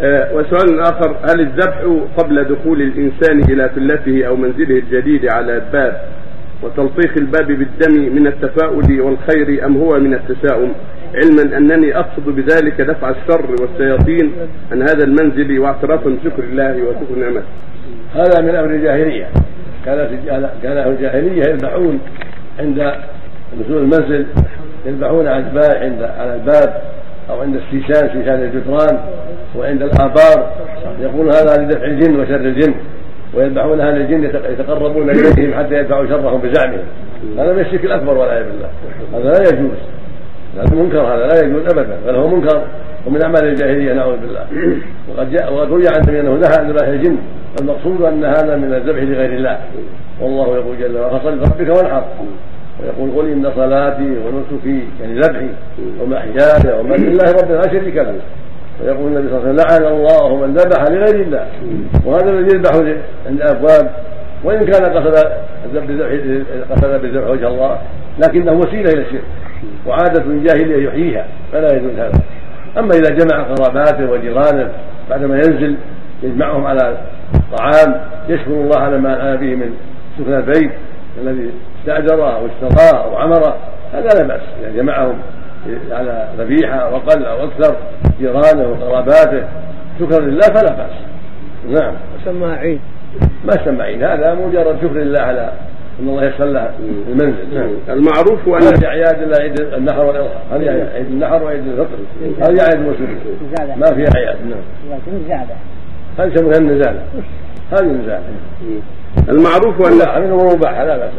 آه، وسؤال آخر هل الذبح قبل دخول الإنسان إلى فلته أو منزله الجديد على الباب وتلطيخ الباب بالدم من التفاؤل والخير أم هو من التشاؤم؟ علما أنني أقصد بذلك دفع الشر والشياطين عن هذا المنزل واعترافا بشكر الله وشكر نعمته. هذا من أمر الجاهلية. كانت كان أهل الجاهلية يذبحون عند نزول المنزل يذبحون عند عند على الباب أو عند السيسان سيسان الجدران. وعند الآبار يقول هذا لدفع الجن وشر الجن ويذبحون أهل الجن يتقربون إليهم حتى يدفعوا شرهم بزعمهم. هذا من الشرك الأكبر والعياذ بالله. هذا لا يجوز. هذا منكر هذا لا يجوز ابدا. بل هو منكر. ومن أعمال الجاهلية نعوذ بالله. وقد جاء وقد روي عن النبي أنه نهى عن ذبح الجن. المقصود أن هذا من الذبح لغير الله. والله يقول جل وعلا فصل ربك وانحر. ويقول قل إن صلاتي ونسكي يعني ذبحي. ومحياي ومن لله رب لا شريك له. ويقول النبي صلى الله عليه وسلم لعن الله من ذبح لغير الله. وهذا الذي يذبح عند الابواب وإن كان قصد قصد بالذبح وجه الله لكنه وسيلة إلى الشرك وعادة جاهليه يحييها فلا يجوز هذا. أما إذا جمع قراباته وجيرانه بعدما ينزل يجمعهم على طعام يشكر الله على ما أنا به من سكن البيت الذي استاجره أو اشتراه أو عمره هذا لا بأس. إذا جمعهم على ذبيحة أو أقل أو أكثر جيرانه وقراباته شكرا لله فلا بأس. نعم. سمى عيد؟ ما سمى عيد هذا مجرد شكر لله على أن الله يسر له المنزل. نعم. المعروف ما في اعياد الا عيد النحر والاضحى هذه عيد النحر وعيد الفطر. هذه اعياد مسلمين ما في اعياد نعم. هذه يسمونها النزالة. هذه النزالة. المعروف أن من مباح لا بأس.